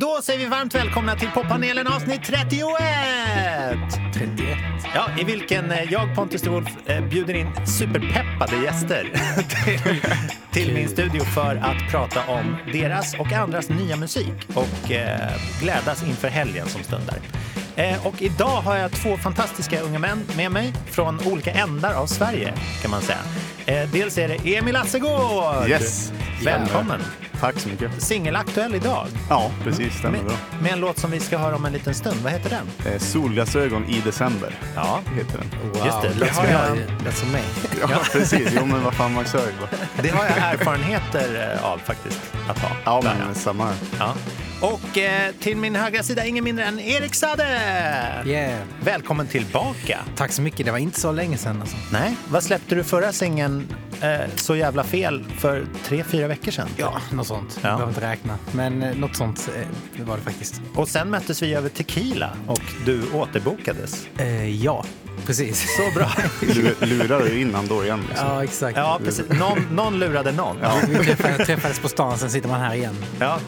Då säger vi varmt välkomna till poppanelen avsnitt 31! 31. Ja, i vilken eh, jag, Pontus de Wolf, eh, bjuder in superpeppade gäster till, till min studio för att prata om deras och andras nya musik och eh, glädjas inför helgen som stundar. Eh, och idag har jag två fantastiska unga män med mig från olika ändar av Sverige kan man säga. Eh, dels är det Emil Assegård! Yes. Välkommen! Tack så mycket. Singelaktuell idag. Ja, precis. Stämmer Med, bra. med en låt som vi ska höra om en liten stund. Vad heter den? Eh, Solglasögon i december Ja, heter den. Wow, Just det, det har som jag- låter som mig. Ja, precis. Jo, men vad fan, ju bara. det har jag erfarenheter eh, av faktiskt att ha. Ja, men samma här. ja. Och eh, till min högra sida ingen mindre än Erik Sade. Yeah. Välkommen tillbaka. Tack så mycket. Det var inte så länge sedan. Alltså. Nej, vad släppte du förra singeln eh, Så jävla fel för tre, fyra veckor sedan? Ja, något sånt. Ja. Jag behöver inte räkna. Men eh, något sånt eh, var det faktiskt. Och sen möttes vi över Tequila och du återbokades. Eh, ja, precis. Så bra. Lu- Lurar du in han då igen? Liksom. Ja, exakt. Ja, precis. Någon, någon lurade någon. Ja, Vi träffades, träffades på stan, sen sitter man här igen.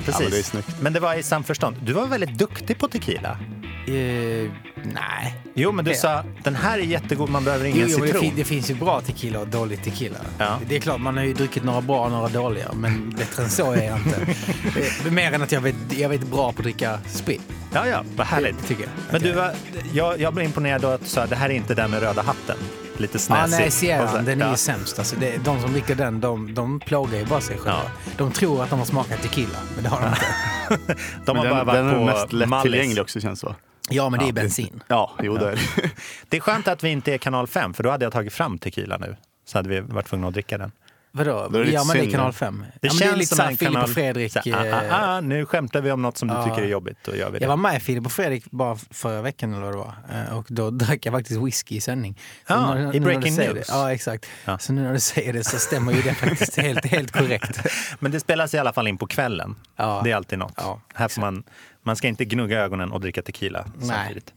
precis. men det men det var i samförstånd. Du var väldigt duktig på tequila. Eh, nej. Jo, men du Ja. sa den här är jättegod, man behöver ingen Jo, jo, det, citron. fin- det finns ju bra tequila och dålig tequila. Ja. Det är klart, man har ju druckit några bra och några dåliga, men bättre än så är jag inte. Eh, Mer än att jag vet, jag vet bra på att dricka sprit. Ja, ja, vad härligt. Det tycker jag. Men du var, jag, jag blev imponerad då att du sa det här är inte den med röda hatten. Lite Ja, snäsig. nej, Och så- Sierran, den är ja. ju sämst. Alltså, det, de som dricker den, de, de plågar ju bara sig själva. De tror att de har smakat tequila, men det har de inte. De har Men bara den, den är varit mest på lättillgänglig också känns det? Ja, men det är bensin. Ja, jo det är det. Det är skönt att vi inte är kanal 5, för då hade jag tagit fram tequila nu. Så hade vi varit tvungna att dricka den. Vadå? Då är det lite Ja, men det är synd, kanal ja. 5. Det ja, men det är lite som så här en Filip kanal... och Fredrik. Så, ah, eh, ah, ah, nu skämtar vi om något som du tycker är jobbigt. Då gör vi det. Jag var med i Filip och Fredrik bara förra veckan eller vad det var. Eh, Och då drack jag faktiskt whisky i sändning. Så Ja, nu- i du Breaking säger News. Det, ja, exakt. Ja. Så nu när du säger det så stämmer ju det faktiskt helt, helt korrekt. Men det spelas i alla fall in på kvällen. Ja. Det är alltid något. Ja, Här får man, man ska inte gnugga ögonen och dricka tequila Nej. samtidigt.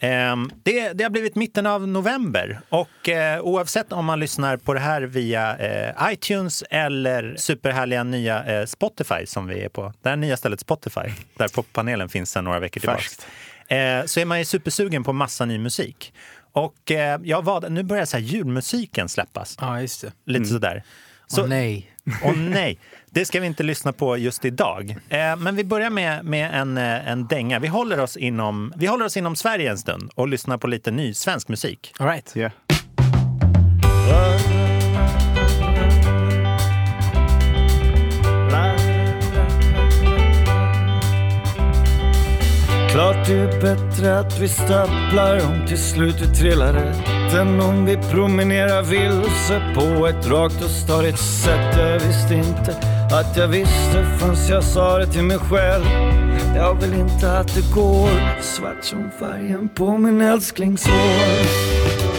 Ehm, det, det har blivit mitten av november och eh, oavsett om man lyssnar på det här via eh, iTunes eller superhärliga nya eh, Spotify som vi är på, det här nya stället Spotify, där poppanelen finns sedan några veckor tillbaka, så är man ju supersugen på massa ny musik. Och jag var, nu börjar så här julmusiken släppas, Ja, just det. lite sådär. Så, Åh nej. Åh nej, det ska vi inte lyssna på just idag. Eh, men vi börjar med, med en, eh, en dänga. Vi håller, oss inom, vi håller oss inom Sverige en stund och lyssnar på lite ny svensk musik. All right. Yeah. Klart det är bättre att vi stapplar om till slut vi trillar rätt än om vi promenerar vilse på ett rakt och stadigt sätt. Jag visste inte att jag visste förrän jag sa det till mig själv. Jag vill inte att det går svart som färgen på min älsklings hår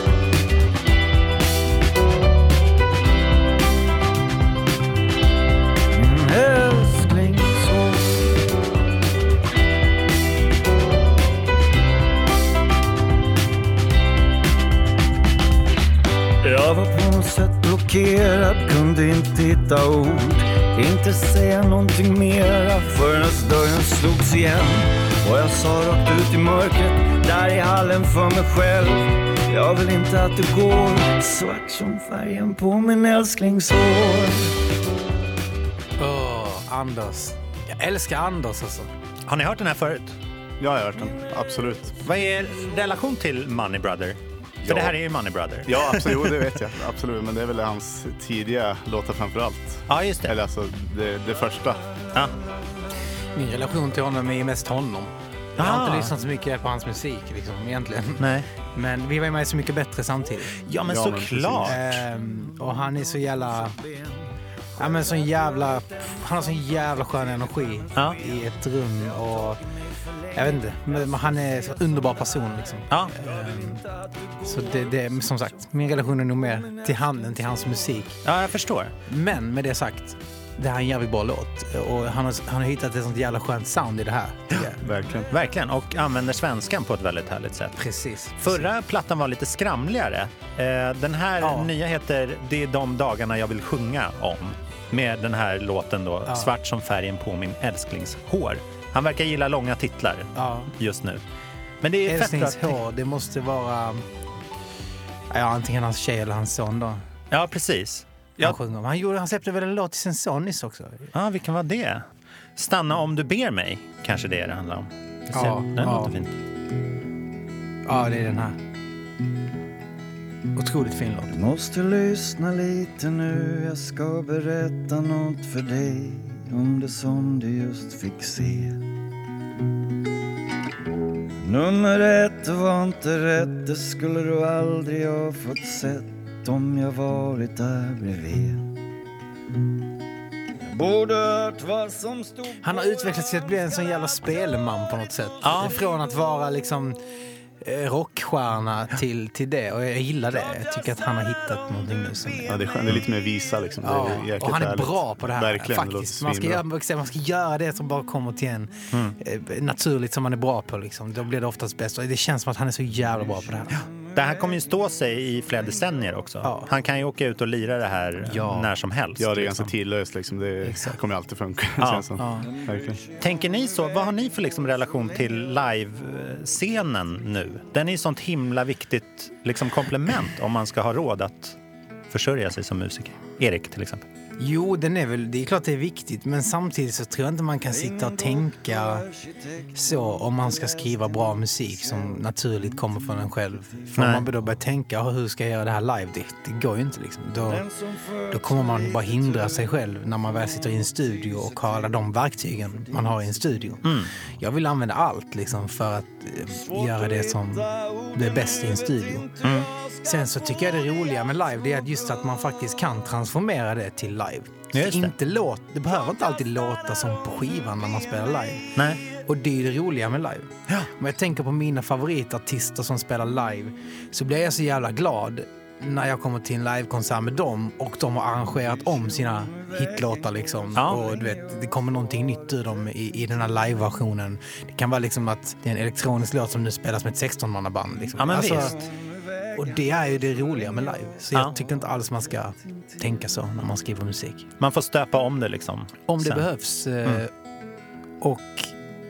blockerad, kunde inte hitta ord. Inte säga någonting mera förrän dörren slogs igen. Och jag sa rakt ut i mörkret, där i hallen för mig själv. Jag vill inte att det går svart som färgen på min älsklingshår. Åh, Anders. Jag älskar Anders alltså. Har ni hört den här förut? Jag har hört den, absolut. Vad är relation till Money Brother? För Ja. det här är ju Money Brother. Ja, absolut, jo, det vet jag. Absolut, men det är väl hans tidiga låtar framför allt. Ja, just det. Eller alltså det, det första. Ja. Min relation till honom är ju mest honom. Jag har Ah. inte lyssnat så mycket på hans musik liksom, egentligen. Nej. Men vi var ju med Så mycket bättre samtidigt. Ja, men Ja, men såklart. Ehm, och han är så jävla... Ja, men sån jävla... Han har sån jävla skön energi Ja. i ett rum och... Jag vet inte, men han är en underbar person liksom. Ja. Ehm, så det, det, som sagt, min relation är nog mer till han än till hans musik. ja, jag förstår. Men med det sagt, det här är en jävligt bra låt. Och han har, han har hittat ett sånt jävla skönt sound i det här. jag. Verkligen. Verkligen. Och använder svenskan på ett väldigt härligt sätt. Precis. Förra plattan var lite skramligare. Eh, Den här Ja. nya heter Det är de dagarna jag vill sjunga om. Med den här låten då, Ja. Svart som färgen på min älsklings hår. Han verkar gilla långa titlar Ja. just nu. Men det är fett Älsklings bra. hår, det måste vara ja, antingen hans tjej eller hans son då. Ja, precis. Han, Ja, sjunger. Han, gjorde, han släppte väl en låt till sin son nyss också? ja, vilken var det? Stanna om du ber mig, kanske det är det handlar om. Ja, Den ja. låter fint. Ja, det är den här. Otroligt fin låt. Du måste lyssna lite nu, jag ska berätta något för dig det som du just fick se. Nummer ett var inte rätt, det skulle du aldrig ha fått sett om jag varit där bredvid. Jag borde hört vad som stod Han har utvecklats till att bli en sån jävla spelman på något sätt. Ja. Från att vara liksom rockstjärna till, till det. Och jag gillar det. Jag tycker att han har hittat någonting nu som Ja, det är skönt. Det är lite mer visa liksom. Det Ja, och han är härligt. bra på det här. Verkligen. det faktiskt. låter Man ska, göra, man ska göra det som bara kommer till en eh, naturligt som man är bra på. Liksom. Då blir det oftast bäst. Och det känns som att han är så jävla bra på det här. Det här kommer ju stå sig i flera decennier också. Ja. Han kan ju åka ut och lira det här Ja. när som helst. Ja, det är liksom. ganska tidlöst liksom. Det Exakt. kommer alltid funka. Ja, ja. Tänker ni så? Vad har ni för liksom relation till live-scenen nu? Den är ju sånt himla viktigt liksom komplement om man ska ha råd att försörja sig som musiker. Erik till exempel. Jo, den är väl, det är klart det är viktigt, men samtidigt så tror jag inte man kan sitta och tänka så om man ska skriva bra musik som naturligt kommer från en själv. För om Nej. man då börjar tänka, "Ah, hur ska jag göra det här live? Det, det går ju inte liksom. Då, då kommer man bara hindra sig själv när man väl sitter i en studio och har alla de verktygen man har i en studio. Jag vill använda allt liksom för att eh, göra det som det är bäst i en studio. Sen så tycker jag det roliga med live det är att just att man faktiskt kan transformera det till live. Just det. Inte låt, det behöver inte alltid låta som på skivan när man spelar live. Nej. Och det är det roliga med live. Om jag tänker på mina favoritartister som spelar live så blir jag så jävla glad när jag kommer till en livekonsert med dem och de har arrangerat om sina hitlåtar liksom. Ja. Och du vet, det kommer någonting nytt ur dem i, i den här live-versionen. Det kan vara liksom att det är en elektronisk låt som nu spelas med ett 16-mannaband. Liksom. Ja, men visst. Och det är ju det roliga med live. Så Ja. jag tycker inte alls man ska tänka så när man skriver musik. Man får stöpa om det liksom. Om det Sen. behövs. eh, Och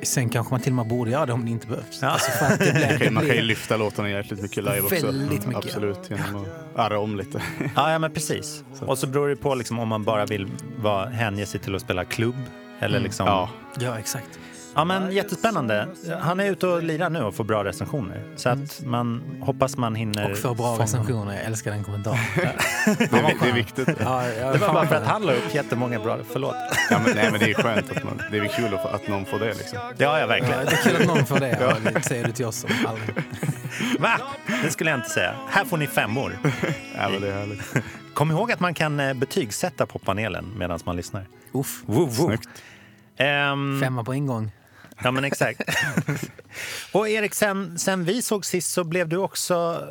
sen kanske man till och med borde göra det om det inte behövs. Ja. Alltså för att det blir, Man kan, det man kan ju lyfta låtarna jäkligt mycket live också. Väldigt mycket. Absolut, genom att arra om lite. Ja, ja men precis. Och så beror det på liksom, om man bara vill vara, hänge sig till att spela klubb. Eller liksom... Ja, ja, exakt. Ja, men jättespännande. Han är ute och lirar nu och får bra recensioner. Så att man hoppas man hinner... Och för bra fånga- recensioner. Jag älskar den kommentaren. det, är, det är viktigt. Ja, ja, Det var bara för att han la upp jättemånga bra... Förlåt. Ja, men, nej, men det är skönt att man, det är kul att, att någon får det. Liksom. Ja, ja, Ja, verkligen. det är kul att någon får det. Ja. Det säger du till oss som aldrig. Va? Det skulle jag inte säga. Här får ni femmor. Ja, men det är härligt. Kom ihåg att man kan eh, betygsätta på panelen medan man lyssnar. Uff, Woo, woo. Snyggt. Ehm, femma på ingång. Ja, men exakt. och Erik, sen, sen vi såg sist så blev du också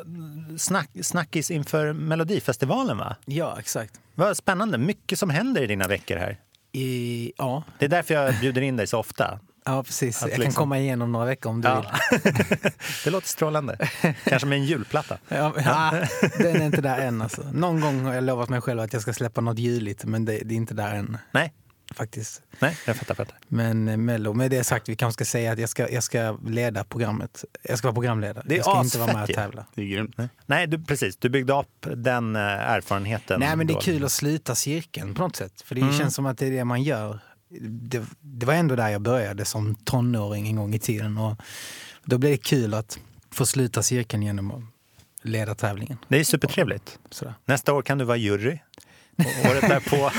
snack, snackis inför Melodifestivalen, va? Ja, exakt. Vad spännande. Mycket som händer i dina veckor här. I, ja, Det är därför jag bjuder in dig så ofta. ja, precis. Att Jag kan liksom- komma igenom några veckor om du Ja. vill. Det låter strålande. Kanske med en julplatta. Ja, ja, den är inte där än alltså. Någon gång har jag lovat mig själv att jag ska släppa något juligt, men det, det är inte där än Nej, faktiskt. nej, jag fattar. fattar. Men eh, Mello, med det sagt, vi kanske ska säga att jag ska, jag ska leda programmet. Jag ska vara programledare. Det är jag ska inte vara med och tävla. Det är grymt. Nej, du, precis. Du byggde upp den eh, erfarenheten. Nej, men det är då. kul att sluta cirkeln på något sätt. För det Mm. känns som att det är det man gör. Det, det var ändå där jag började som tonåring en gång i tiden. Och då blir det kul att få sluta cirkeln genom att leda tävlingen. Det är supertrevligt. Sådär. Nästa år kan du vara jury. Och året därpå...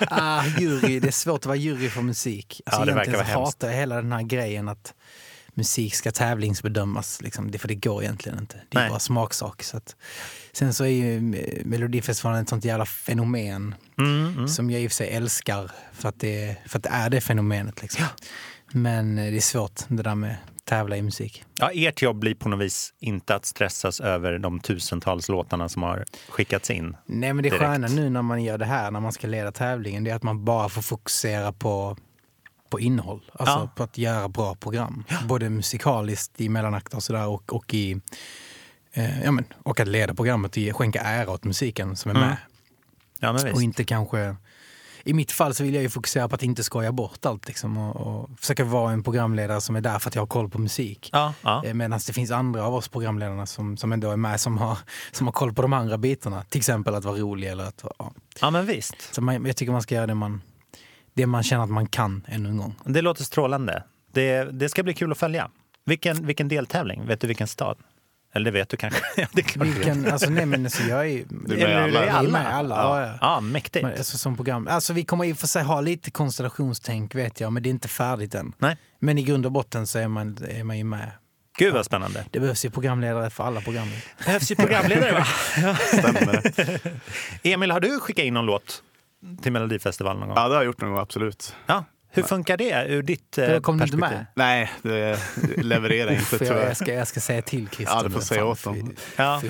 Ah, jury, det är svårt att vara jury för musik. Alltså, Ja, det verkar vara hemskt. hatar jag hela den här grejen att musik ska tävlingsbedömas. Liksom. Det, för det går egentligen inte. Det är Nej. bara smaksak. Så att, sen så är ju Melodifestivalen ett sånt jävla fenomen Mm, mm. som jag i och för sig älskar för att det, för att det är det fenomenet. Liksom. Men eh, det är svårt det där med tävla i musik. Ja, ert jobb blir på något vis inte att stressas över de tusentals låtarna som har skickats in. Nej men det Direkt. sköna nu när man gör det här, när man ska leda tävlingen, det är att man bara får fokusera på, på innehåll. Alltså Ja. på att göra bra program. Både musikaliskt i mellanakter och sådär och, och i eh, ja, men, och att leda programmet och skänka ära åt musiken som är Mm. med. Ja. Och inte kanske I mitt fall så vill jag ju fokusera på att inte skoja bort allt liksom, och, och försöka vara en programledare som är där för att jag har koll på musik. Ja, ja. Eh, Medan det finns andra av oss programledarna som, som ändå är med som har, som har koll på de andra bitarna. Till exempel att vara rolig eller att ja. ja men visst. Så man, jag tycker man ska göra det man, det man känner att man kan ännu en gång. Det låter strålande. Det, det ska bli kul att följa. Vilken, vilken deltävling? Vet du vilken stad? Eller det vet du kanske? Ja, det är klart. Vilken, alltså, nej, men alltså, jag är, Du är med alla. är Jag är med alla. Ja. Ja, Ja, mäktigt. Men, alltså, som program. Alltså, vi kommer i och för sig ha lite konstellationstänk vet jag, men det är inte färdigt än. Nej. Men i grund och botten så är man, är man ju med. Gud vad spännande. Det behövs ju programledare för alla program. behövs ju programledare va? Stämmer det? Emil, har du skickat in någon låt till Melodifestivalen någon gång? Ja, det har jag gjort någon gång, absolut. Ja. Hur funkar det ur ditt eh, Kom du inte perspektiv? med? Nej, det levererar inte tyvärr. jag, ska, jag ska säga till Christer. Ja, du får säga åt dem. Ja.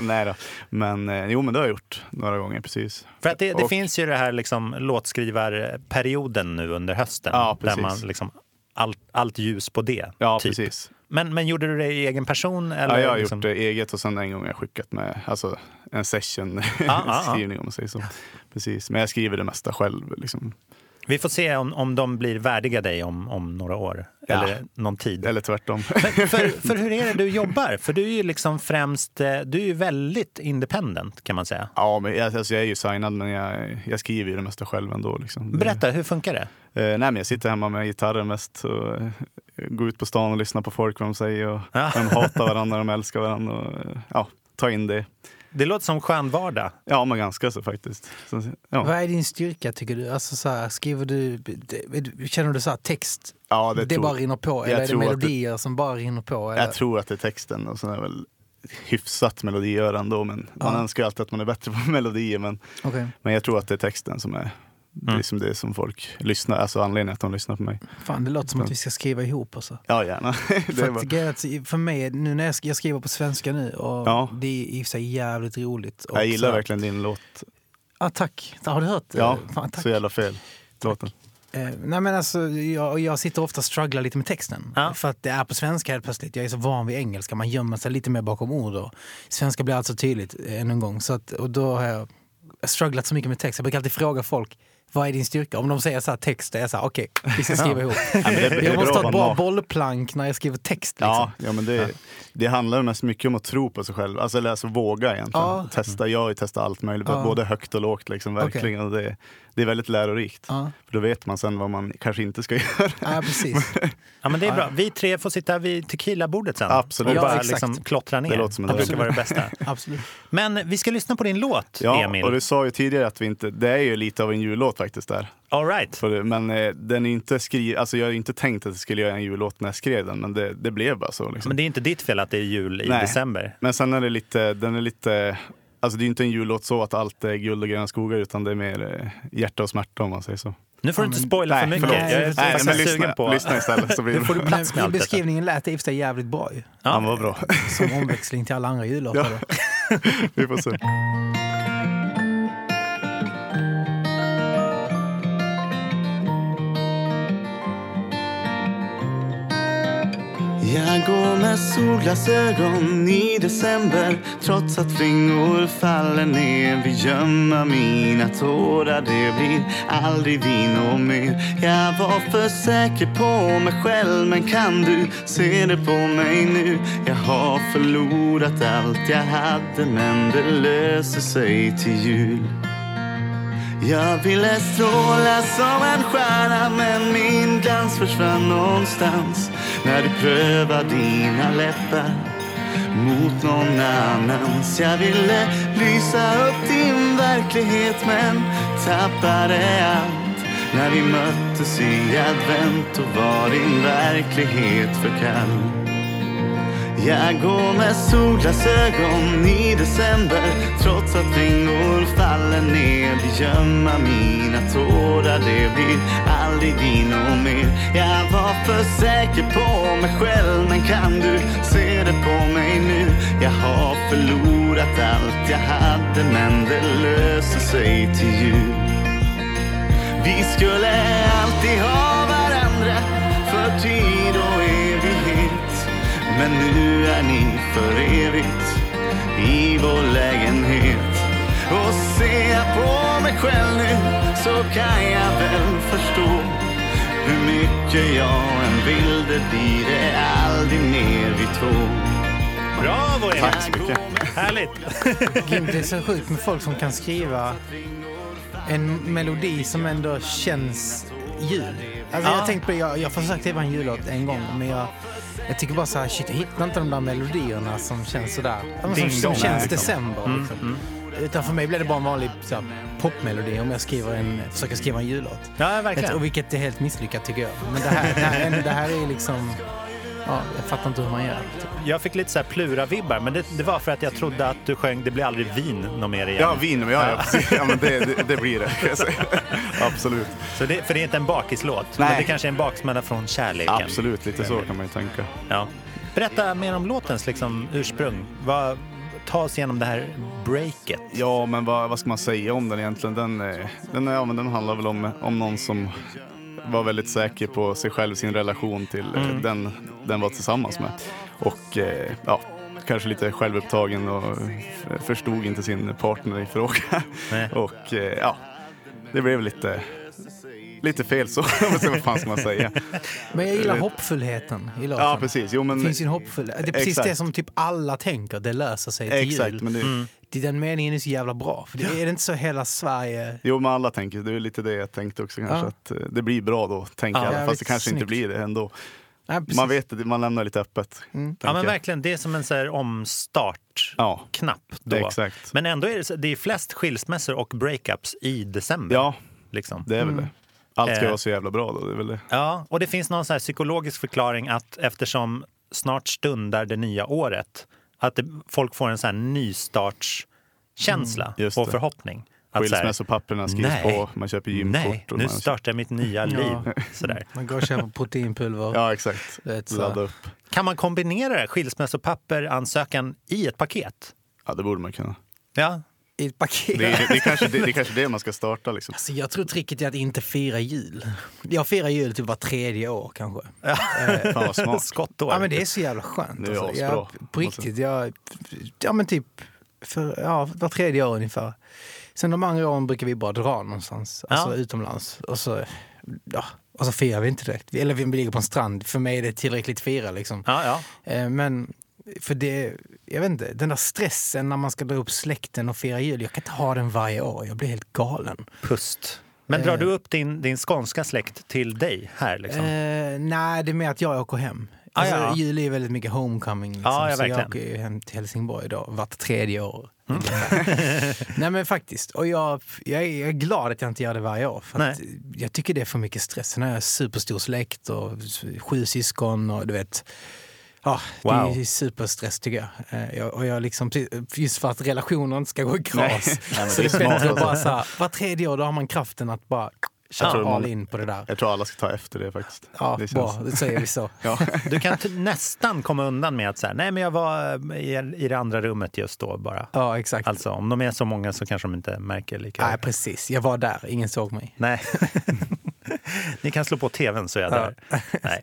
nej då. Men eh, jo, men det har jag gjort några gånger, precis. För att det, det Och- finns ju det här liksom låtskrivarperioden nu under hösten. Ja, där man liksom allt, allt ljus på det. Ja, typ. precis. Men, men gjorde du det i egen person? Eller Ja, jag har liksom... gjort det eget och sen en gång har jag skickat med alltså, en session ja, ja. skrivning om man säger så. Precis. Men jag skriver det mesta själv. Liksom. Vi får se om, om de blir värdiga dig om, om några år. Ja. Eller någon tid. Eller tvärtom. Men för, för hur är det du jobbar? För du är ju liksom främst, eh, du är ju väldigt independent kan man säga. ja, men jag, alltså, jag är ju signad men jag, jag skriver ju det mesta själv ändå. Liksom. Berätta, hur funkar det? Eh, nej, men jag sitter hemma med gitarren mest och eh, går ut på stan och lyssnar på folk vad de säger. Och Ja. De hatar varandra, de älskar varandra. Och, eh, ja, ta in det. Det låter som skön vardag. Ja, men ganska så faktiskt. Så, ja. Vad är din styrka tycker du? Alltså, så här, skriver du, känner du så här, text, Ja, det, det tror- bara rinner på? Eller är det att det- melodier som bara rinner på? Eller? Jag tror att det är texten och sen är väl hyfsat melodiöra ändå. Men man Ja. önskar ju alltid att man är bättre på melodier. Men, Okej. men jag tror att det är texten som är Mm. liksom det som folk lyssnar, alltså anledningen att de lyssnar på mig. Fan, det låter som att vi ska skriva ihop oss. Ja, gärna. det För, är bara, är att för mig, nu när jag, sk- jag skriver på svenska nu, och Ja. det är i och för sig jävligt roligt. Jag gillar verkligen din låt. Ja, tack. Har du hört? Ja, Fan, tack. så jävla fel. Låten. Eh, nej men alltså, jag, jag sitter ofta och strugglar lite med texten. Ja. För att det är på svenska helt plötsligt. Jag är så van vid engelska. Man gömmer sig lite mer bakom ord. Och svenska blir alltså tydligt eh, ännu en gång. Så att, och då har jag strugglat så mycket med text. Jag brukar alltid fråga folk vad är din styrka? Om de säger så här, text, är jag så här, okej, vi ska skriva ihop. men det- jag måste ha ett bra bollplank när jag skriver text. Liksom. Ja, ja, men det, det handlar mest mycket om att tro på sig själv. Alltså, eller alltså våga egentligen. Ja. Testa. Jag har ju testat allt möjligt, Ja. både högt och lågt. Liksom, verkligen. Och det, det är väldigt lärorikt. Ja. För då vet man sen vad man kanske inte ska göra. Ja, precis. Ja, men det är bra. Vi tre får sitta vid tequila-bordet sen Absolut. och Ja, bara exakt. liksom klottra ner. Det låter som det brukar vara det bästa. Absolut. Men vi ska lyssna på din låt, Ja, Emil. och du sa ju tidigare att vi inte, det är ju lite av en jullåt faktiskt där. All right. Men eh, den är inte skri, alltså jag har ju inte tänkt att jag skulle göra en jullåt när jag skrev den, men det, det blev bara så. Liksom. Men det är inte ditt fel att det är jul i Nej. december. Men sen är det lite, den är lite, alltså det är inte en jullåt så att allt är guld och gröna skogar utan det är mer eh, hjärta och smärta om man säger så. Nu får du Ja, inte spoila för mycket. förlåt. Jag är Nej, men sugen lyssna, på... lyssna istället så blir det får du plats med allt beskrivningen lät i och för sig jävligt bra ju. Ja, vad bra. Som omväxling till alla andra jullåtar. Ja. Vi får se. Jag går med solglasögon i december. Trots att flingor faller ner Vill gömma mina tårar Det blir aldrig vi och mer. Jag var för säker på mig själv Men kan du se det på mig nu? Jag har förlorat allt jag hade Men det löser sig till jul. Jag ville stråla som en stjärna men min glans försvann någonstans när du prövar dina läppar mot någon annans. Jag ville lysa upp din verklighet men tappade allt när vi möttes i advent och var din verklighet för kall. Jag går med solglasögon i december Trots att ringor faller ner Vill gömma mina tårar Det blir aldrig din och mer Jag var för säker på mig själv Men kan du se det på mig nu? Jag har förlorat allt jag hade Men det löser sig till jul vi skulle alltid ha varandra för tid och evighet. Men nu är ni för evigt i vår lägenhet. Och ser jag på mig själv nu så kan jag väl förstå hur mycket jag än vill det blir det aldrig mer vi två. Bravo, Emil! Tack så mycket. Härligt! Det är så sjukt med folk som kan skriva en melodi som ändå känns jul. Alltså Ja. jag tänkte på, jag, jag försökte skriva en jullåt en gång men jag, jag tycker bara så här, shit jag hittar inte de där melodierna som känns sådär. Som, som känns december liksom. Utan för mig blir det bara en vanlig så här, popmelodi om jag skriver en, försöker skriva en jullåt. Ja, verkligen. och vilket är helt misslyckat tycker jag. Men det här, det här, det här är liksom, ja, jag fattar inte hur man gör. Typ. Jag fick lite så här plura-vibbar, men det, det var för att jag trodde att du sjöng Det blir aldrig vin något mer igen. Ja, vin, men ja, ja, precis. ja men det, det, det blir det. Absolut. Så det, för det är inte en bakislåt, men Nej. det kanske är en baksmälla från kärleken. Absolut, lite så kan man ju tänka. Ja. Berätta mer om låtens liksom, ursprung. Vad, ta oss igenom det här breaket. Ja, men vad, vad ska man säga om den egentligen? Den, eh, den, är- ja, men den handlar väl om, om någon som var väldigt säker på sig själv, sin relation till eh, Mm. den den var tillsammans med. Och eh, ja, kanske lite självupptagen och förstod inte sin partner i fråga. Nej. Och eh, ja, det blev lite, lite fel så. vad fan ska man säga? Men jag gillar hoppfullheten i låten. Ja, precis. Jo, men, Det finns en hoppfullhet. Det är precis Exakt. det som typ alla tänker, det löser sig till Exakt, jul. men det, Mm. Det- Den meningen är så jävla bra. För det är det inte så hela Sverige... Jo, men alla tänker, det är lite det jag tänkte också kanske, Ja. att eh, det blir bra då, tänker Ja, jag. Fast det kanske inte snyggt. blir det ändå. Precis. Man vet det, man lämnar lite öppet. Mm. Ja, men verkligen. Det är som en så här omstart-knapp. Ja. Men ändå är det, så- det är flest skilsmässor och breakups i december. Ja, Liksom. det är väl det. Allt ska Eh. vara så jävla bra då, det är väl det. Ja, och det finns någon så här psykologisk förklaring att eftersom snart stundar det nya året, att det, folk får en så här nystartskänsla Mm, och det. förhoppning. Att så här, Skilsmässopapperna skrivs nej, på, man köper gymkort. Nej, och nu man... startar mitt nya liv. Ja. Sådär. Man går och köper proteinpulver. Ja, exakt. Vet, så. Ladda upp. Kan man kombinera skilsmässopapper, ansökan i ett paket? Ja, det borde man kunna. Ja, I ett paket. Det är, det, är kanske, det, det är kanske det man ska starta liksom. Alltså, jag tror tricket är att inte fira jul. Jag firar jul typ var tredje år kanske. Fan vad smart. skottår. Ja, men det är så jävla skönt. Det är alltså. jag, på riktigt, jag, ja men typ för, ja, var tredje år ungefär. Sen de andra åren brukar vi bara dra någonstans, alltså Ja. utomlands. Och så, ja, och så firar vi inte direkt. Eller vi ligger på en strand. För mig är det tillräckligt fira liksom. Ja, ja. Eh, Men för det, jag vet inte, den där stressen när man ska dra upp släkten och fira jul. Jag kan inte ha den varje år, jag blir helt galen. Pust. Men drar du upp din, din skånska släkt till dig här? Liksom? Eh, nej, det är mer att jag åker hem. Ah, Alltså, ja. Jul är väldigt mycket homecoming. Liksom. Ja, ja, så jag åker ju hem till Helsingborg då, vart tredje år. Mm. nej men faktiskt. Och jag, jag, är, glad att jag inte gör det varje år. För jag tycker det är för mycket stress. Sen har jag superstor släkt och sju syskon och du vet. Ja, Wow. det är superstress tycker jag. Eh, jag. Och jag liksom, just för att relationer inte ska gå i kras. Nej, så det det är bättre att bara så här, var tredje år då har man kraften att bara köra all in på det där. Jag tror alla ska ta efter det faktiskt. Ja, det bra. Då säger vi så. Ja. Du kan nästan komma undan med att säga, nej men jag var eh, i, i det andra rummet just då bara. Ja, exakt. Alltså om de är så många så kanske de inte märker lika Nej, precis. Jag var där. Ingen såg mig. Nej. Ni kan slå på tvn så är jag där. Nej.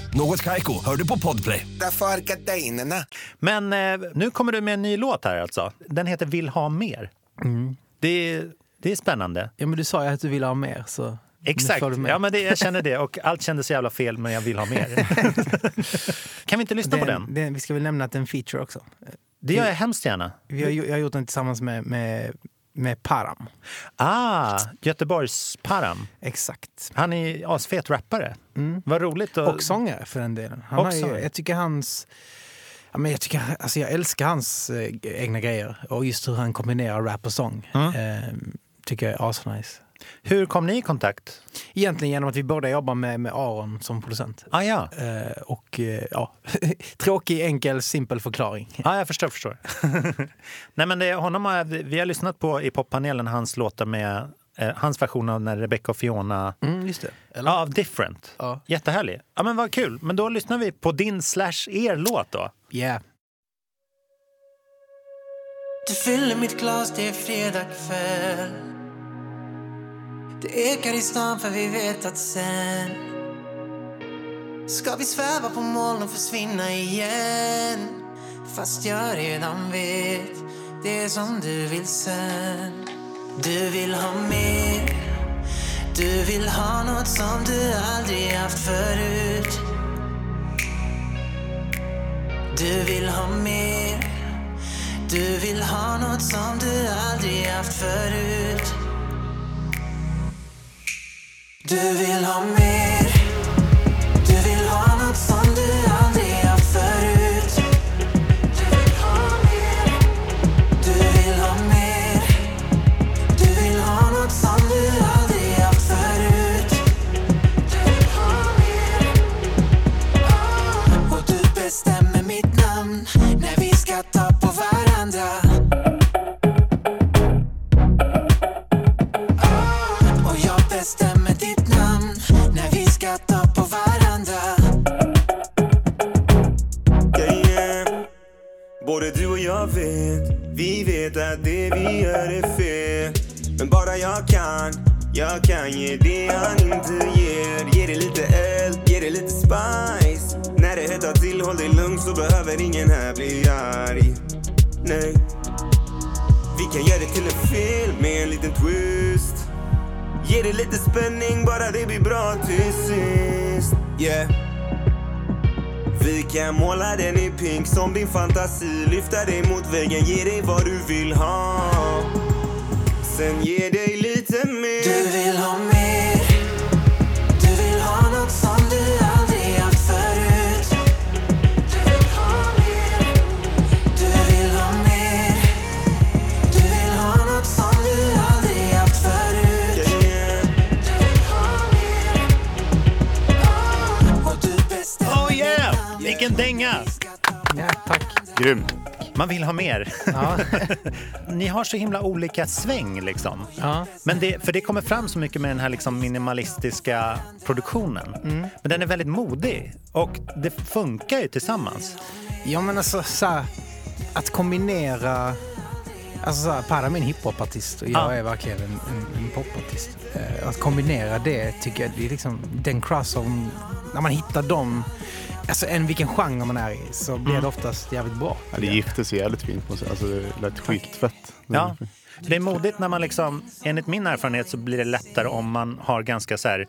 Något Kaiko, hör du på Podplay. Därför är gardinerna. Men eh, nu kommer du med en ny låt här alltså. Den heter Vill ha mer. Det, är, det är spännande. Ja, men du sa ju att du ville ha mer. Så Exakt. Ja, men det, jag känner det. Och allt kändes så jävla fel, men jag vill ha mer. kan vi inte lyssna på den? den, Vi ska väl nämna att det är en feature också. Det gör jag hemskt gärna. Vi har, jag har gjort den tillsammans med, med, med Param. Ah, Göteborgs Param. Exakt. Han är asfet rappare. Vad roligt. att- Och sångare för den delen. Han Och har ju, jag tycker hans... Ja, men jag, tycker, alltså jag älskar hans eh, egna grejer och just hur han kombinerar rap och sång. Eh, tycker jag är asnice. Hur kom ni i kontakt? Egentligen genom att vi båda jobbar med, med Aron som producent. Ah, ja. Eh, och eh, ja, tråkig, enkel, simpel förklaring. Ja, jag förstår. förstår. Nej, men det, honom har, vi har lyssnat på i poppanelen hans låtar med eh, hans version av när Rebecca och Fiona... Mm, just det. Eller? Ja, Different. Ja. Jättehärlig. Ja, men vad kul. Men då lyssnar vi på din slash er låt då. Yeah. Du fyller mitt glas, det är fredag kväll Det ekar i stan för vi vet att sen Ska vi sväva på moln och försvinna igen Fast jag redan vet det som du vill sen du vill ha mer. Du vill ha något som du aldrig haft förut. Du vill ha mer. Du vill ha något som du aldrig haft förut. Du vill ha mer. Din fantasi. Lyfta dig mot väggen, ge dig vad du vill ha. Sen ge dig Grym. Man vill ha mer. Ja. Ni har så himla olika sväng liksom. Ja. Men det, för det kommer fram så mycket med den här liksom minimalistiska produktionen. Men den är väldigt modig och det funkar ju tillsammans. Ja men alltså så här, att kombinera Alltså så här, Padam är en hiphopartist och jag Ja. är verkligen en, en, en popartist. Eh, att kombinera det tycker jag, det är liksom den crossover, när man hittar dem, alltså en vilken genre man är i så blir det oftast jävligt bra. Ja, det gifte sig jävligt fint. Alltså, det lät skitfett. Ja. Det är modigt när man liksom, enligt min erfarenhet så blir det lättare om man har ganska så här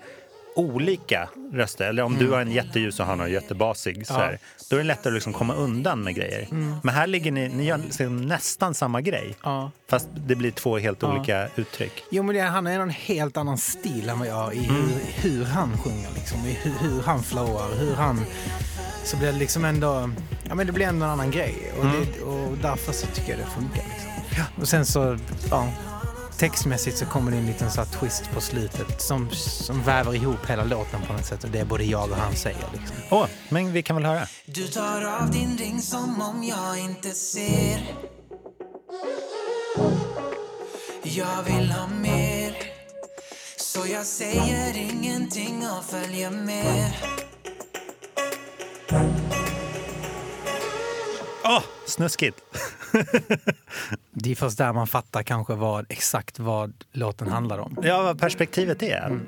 olika röster. Eller om du har en jätteljus och han har en jättebasig. Så här, Då är det lättare att liksom komma undan med grejer. Men här ligger ni, ni gör liksom nästan samma grej. Ja. Fast det blir två helt olika uttryck. Jo men det, han har en helt annan stil än vad jag har i hur, hur han sjunger liksom, i hur, hur han flowar, hur han... Så blir det liksom ändå, ja men det blir ändå en annan grej och, det, och därför så tycker jag det funkar liksom. Och sen så, ja, textmässigt så kommer det en liten så här twist på slutet som, som väver ihop hela låten på något sätt och det är både jag och han säger liksom. Åh, men vi kan väl höra. Du tar av din ring som om jag inte ser Jag vill ha mer Så jag säger ingenting och följer med Åh, snuskigt! Det är först där man fattar kanske vad, exakt vad låten handlar om. Ja, vad perspektivet är.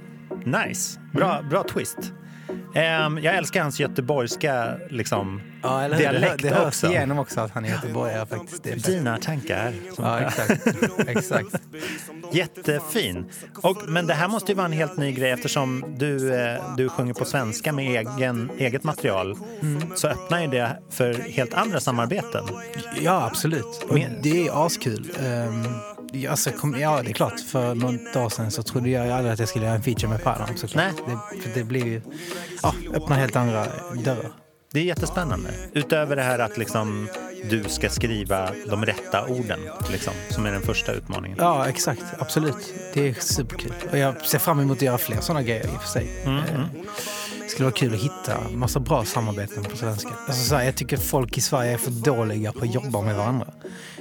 Nice. Bra, bra twist. Ehm, jag älskar hans göteborgska liksom, Ja, dialekt det, hör- det hörs också. igenom också att han är göteborgare faktiskt. Det Dina tankar. Ja, exakt. exakt. Jättefin. Och, men det här måste ju vara en helt ny grej eftersom du, eh, du sjunger på svenska med egen, eget material. Så öppnar ju det för helt andra samarbeten. Ja, absolut. Och det är askul. Um, alltså, kom, ja, det är klart. För något år sedan så trodde jag aldrig att jag skulle göra en feature med såklart. Nej. Det, för det blir ju, ja, öppnar helt andra dörrar. Det är jättespännande. Utöver det här att liksom, du ska skriva de rätta orden, liksom, som är den första utmaningen. Ja, exakt. Absolut. Det är superkul. Och jag ser fram emot att göra fler sådana grejer i och för sig. Mm, Eh, skulle vara kul att hitta massa bra samarbeten på svenska. Alltså så här, jag tycker folk i Sverige är för dåliga på att jobba med varandra.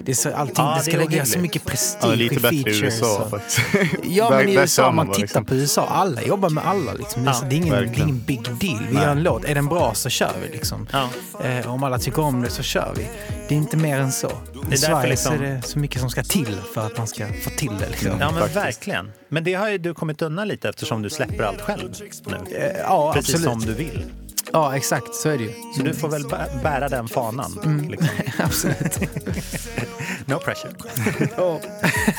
Det, är så, allting, Ja, det ska läggas så mycket prestige Ja, lite i bättre i features. USA och- faktiskt. Ja, men i USA, om man tittar liksom. på USA, alla jobbar med alla. Liksom. Det, är, Ja, det är ingen, det är ingen big deal. Vi Nej. gör en låt, är den bra så kör vi. Liksom. Ja. Eh, om alla tycker om det så kör vi. Det är inte mer än så. I Sverige liksom- så är det så mycket som ska till för att man ska få till det. Liksom. Ja, men Faktiskt. verkligen. Men det har ju du kommit undan lite eftersom du släpper allt själv nu. Eh, ja, Precis absolut. som du vill. Ja, exakt. Så är det ju. Så du får väl bä- bära den fanan. Mm. Liksom. absolut. No pressure. Ja.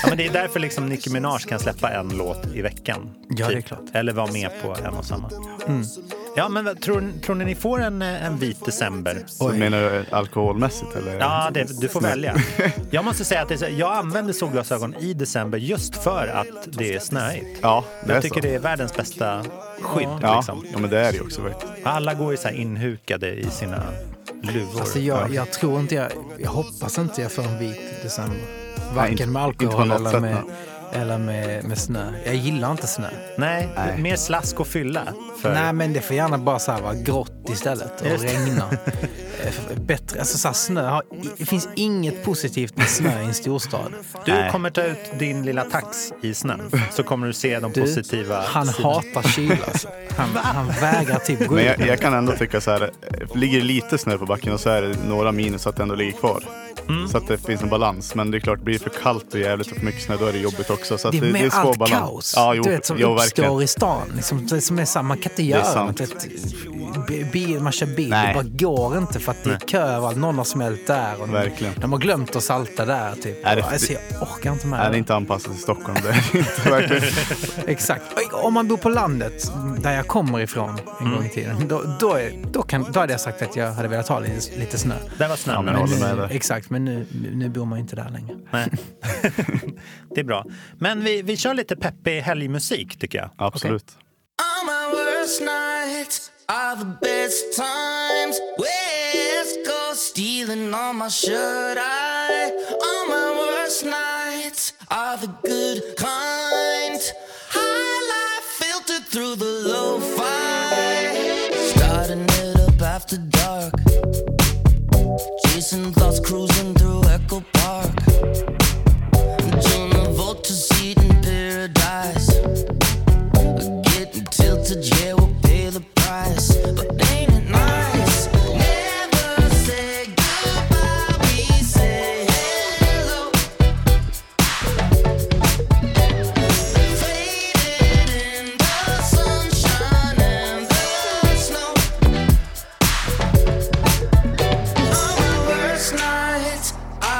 Ja, men det är därför liksom Nicki Minaj kan släppa en låt i veckan. typ. Ja, det är klart. Eller vara med på en och samma. Mm. Ja, men tror, tror ni ni får en, eh, en vit december? Så menar du alkoholmässigt eller? Ja, det, du får välja. Jag måste säga att det, är jag använder solglasögon i december just för att det är snöigt. Ja, det är Jag tycker så. det är världens bästa skydd. Ja, Liksom. ja, men det är det ju också faktiskt. Alla går ju så här inhukade i sina luvor. Alltså jag, jag tror inte jag, jag hoppas inte jag får en vit december. Varken inte- med inte på alkohol något eller, sätt, med, nej. Eller med, med snö. Jag gillar inte snö. Nej, Nej. mer slask och fylla. För... Nej men det får gärna bara så här vara grått istället och Just regna. Eh, Bättre, alltså så här, snö har, det finns inget positivt med snö i en storstad. Du Nej. kommer ta ut din lilla tax i snön så kommer du se de Du, positiva han sidorna. hatar kyla alltså. Han, han vägrar typ gå Men ut. jag, jag kan ändå tycka så här, eh, ligger det lite snö på backen och så är det några minus att det ändå ligger kvar. Mm. Så att det finns en balans. Men det är klart, blir det för kallt och jävligt och för mycket snö då är det jobbigt också. Så Det är det, det är svår allt balans. kaos Ja, jo, du vet, som jo, uppstår verkligen. i stan. Liksom, det som är så här, man kan inte är göra något. Vet, bi- bil, man kör bil, Nej. det bara går inte för att det är kö överallt. Någon har smält där och Verkligen. de har glömt att salta där. Typ. Är det- alltså, jag orkar inte med Nej, det är det. inte anpassat till Stockholm. Det är det inte verkligen. Exakt. Om man bor på landet, där jag kommer ifrån en gång i tiden, då, då, är, då, kan, då hade jag sagt att jag hade velat ha lite, lite snö. Där var snön. Ja, men exakt, men nu, nu bor man ju inte där längre. Nej. det är bra. Men vi, vi kör lite peppig helgmusik tycker jag. Absolut. All my worst nights are the best times. West Coast stealing on my shirt. I all my worst nights are the good kind. High life filtered through the low fi. Starting it up after dark. Chasing thoughts cruising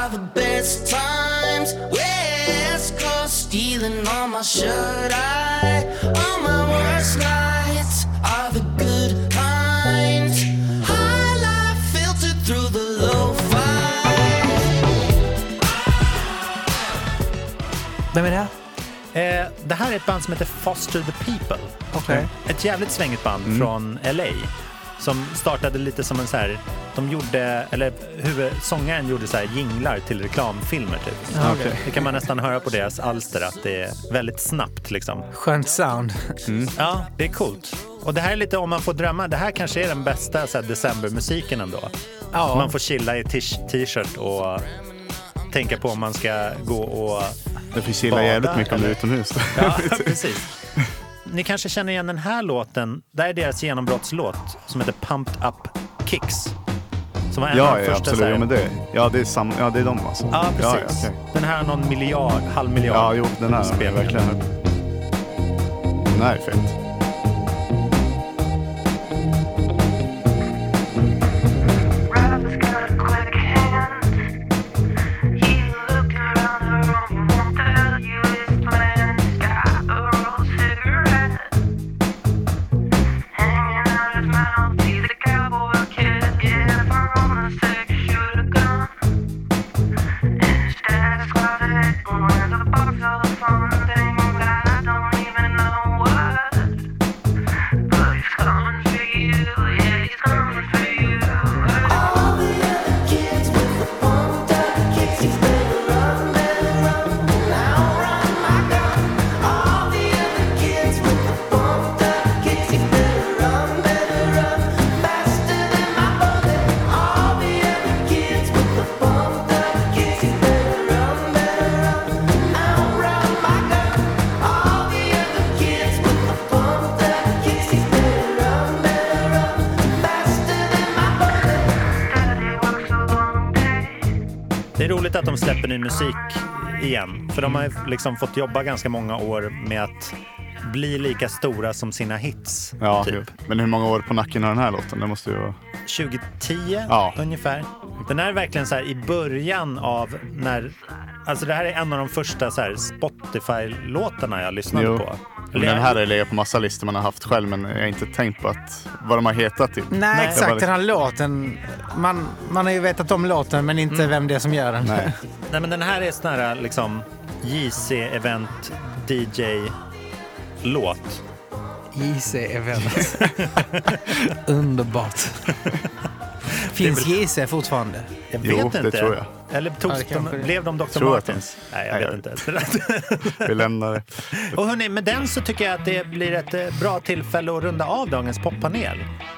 are the best times. West Coast stealing on my shirt. I all my worst nights are the good kind. High life filtered through the low five. Vem är det här? Eh, det här är ett band som heter Foster the People. Okej. Ett jävligt svängigt band Mm. från LA. Som startade lite som en så här, de gjorde, eller huvud, sångaren gjorde så här jinglar till reklamfilmer typ. Okej. Det kan man nästan höra på deras alster att det är väldigt snabbt liksom. Skönt sound. Ja, det är coolt. Och det här är lite om man får drömma, det här kanske är den bästa så här, decembermusiken ändå. Ja. Man får chilla i t-shirt och tänka på om man ska gå och Det finns chilla jävligt mycket om det är utomhus. Ja, precis. Ni kanske känner igen den här låten. Det här är deras genombrottslåt som heter Pumped Up Kicks. Som var en av Ja, de ja första absolut. här- Ja, men det, ja, det är sam, ja, det är de alltså. Ja, precis. Ja, okej. Den här har någon miljard, halv miljard ja jo, den här verkligen... Den här är fet. Roligt att de släpper ny musik igen. För de har liksom fått jobba ganska många år med att bli lika stora som sina hits. Ja, typ. men hur många år på nacken har den här låten? Det måste ju vara... 2010 Ja. ungefär. Den här är verkligen så här i början av när... Alltså det här är en av de första Spotify-låtarna jag lyssnade Jo. på. Den här har legat på massa listor man har haft själv men jag har inte tänkt på att, vad de har hetat typ. Nej, Nej. Det exakt. Den här låten. Man, man har ju vetat om låten men inte vem det är som gör den. Nej. Nej, men den här är sån här liksom JC-event DJ-låt. JC Event. Underbart. Finns JC fortfarande? Jag Jo, vet det inte. tror jag. Eller togs Ja, det de, det. blev de Dr. Tror Martens? Nej, jag Nej, vet jag- inte. Vi lämnar det. Och hörni, med den så tycker jag att det blir ett eh, bra tillfälle att runda av dagens poppanel.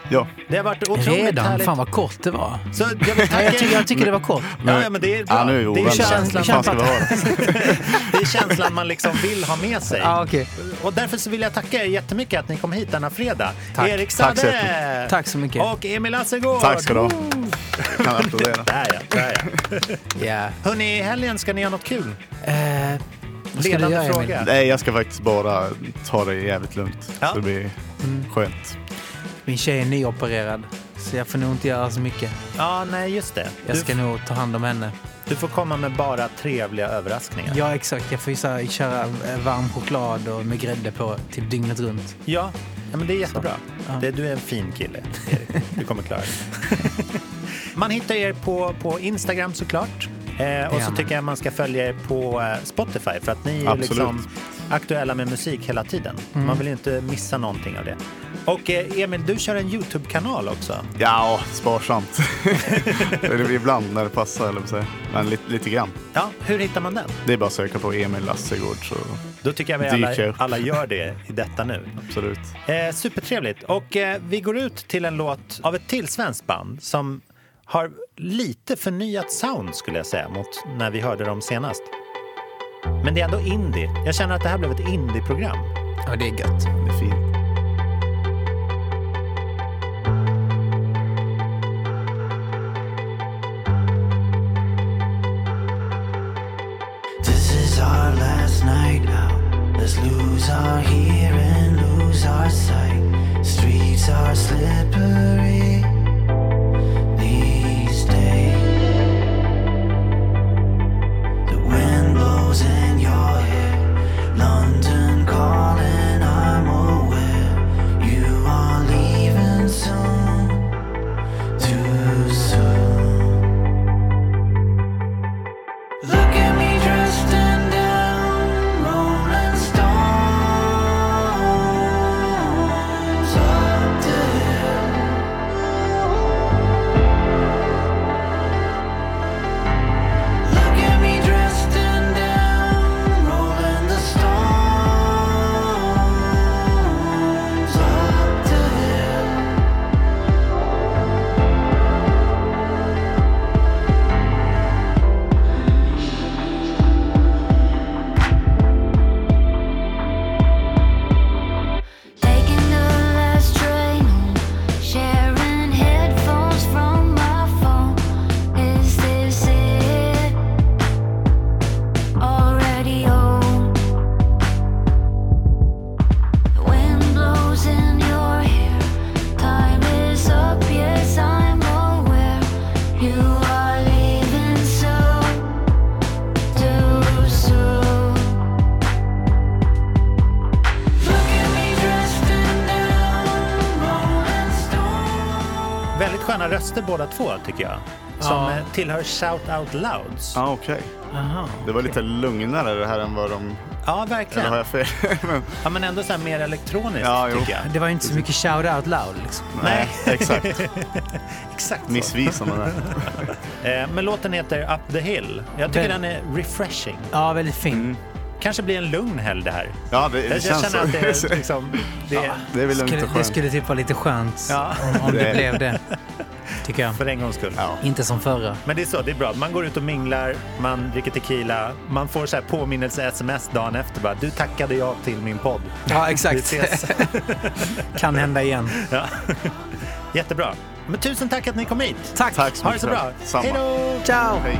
Ja, Det har varit otroligt Redan? härligt. Fan vad kort det var. Så jag vill tacka jag, tycker, jag tycker det var kort. Ja, ja, men det är bra. ja nu är vi det, är känslan, fan ska det? det är känslan man liksom vill ha med sig. Ja, okej. Och därför så vill jag tacka er jättemycket att ni kom hit denna fredag. Tack. Erik Tack så Sade. Tack så mycket. och Emil Assegård. Tack ska du ha. Kan applådera. Där ja, där ja. Ja. Hörni, i helgen ska ni göra något kul. Eh, Ledande göra, Emil? fråga. Nej, jag ska faktiskt bara ta det jävligt lugnt. Ja. Så det blir skönt. Min tjej är nyopererad. Så jag får nog inte göra så mycket. Ja, nej just det. Jag Du, ska nog ta hand om henne. du får komma med bara trevliga överraskningar. Ja, exakt. Jag får ju så här, köra eh, varm choklad och med grädde på till dygnet runt. Ja, ja men det är jättebra. Ja. Det, du är en fin kille, Erik. Du kommer klara det. Man hittar er på, på Instagram såklart. Eh, och så tycker jag man ska följa er på eh, Spotify för att ni är ju Absolut. liksom aktuella med musik hela tiden. Mm. Man vill ju inte missa någonting av det. Och eh, Emil, du kör en YouTube-kanal också. Ja, sparsamt. ibland när det passar, eller säger Men lite, lite grann. Ja, hur hittar man den? Det är bara att söka på Emil Lassegård så Då tycker jag vi alla, alla gör det i detta nu. absolut. Eh, supertrevligt. Och eh, vi går ut till en låt av ett till svenskt band som har lite förnyat sound skulle jag säga mot när vi hörde dem senast. Men det är ändå indie. Jag känner att det här blev ett indie-program. Ja, det är gött. Det är fint. This is our last night out. Let's lose our hearing, lose our sight. Streets are slippery två tycker jag. Som Ja. tillhör Shout Out Louds. Ja, okej. Aha. Det var lite lugnare det här än vad de... Ja, Eller har verkligen. jag fel? Men, Ja, men ändå så här mer elektroniskt Ja, jo. tycker jag. Det var ju inte så mycket shout out loud liksom. nej, exakt. Exakt så. Missvisande där. Eh, men låten heter Up the Hill. Jag tycker Den- den är refreshing. Ja, väldigt fin. Mm. Kanske blir en lugn helg det här. Ja, det, det Jag, jag känns känner att det så. liksom... Det är Det är väl Skulle, det skulle typ vara lite skönt Ja. om, om det Det- blev det. Tycker jag. för en gångs skull. Ja. Inte som förra. Men det är så, det är bra. Man går ut och minglar, man dricker tequila, man får så här påminnelse-sms dagen efter. Bara, du tackade jag till min podd. Ja, Vi exakt. ses. kan hända igen. ja. Jättebra. Men tusen tack att ni kom hit. Tack. Tack så Ha det så bra. Samma. Hej då! Ciao! Hej.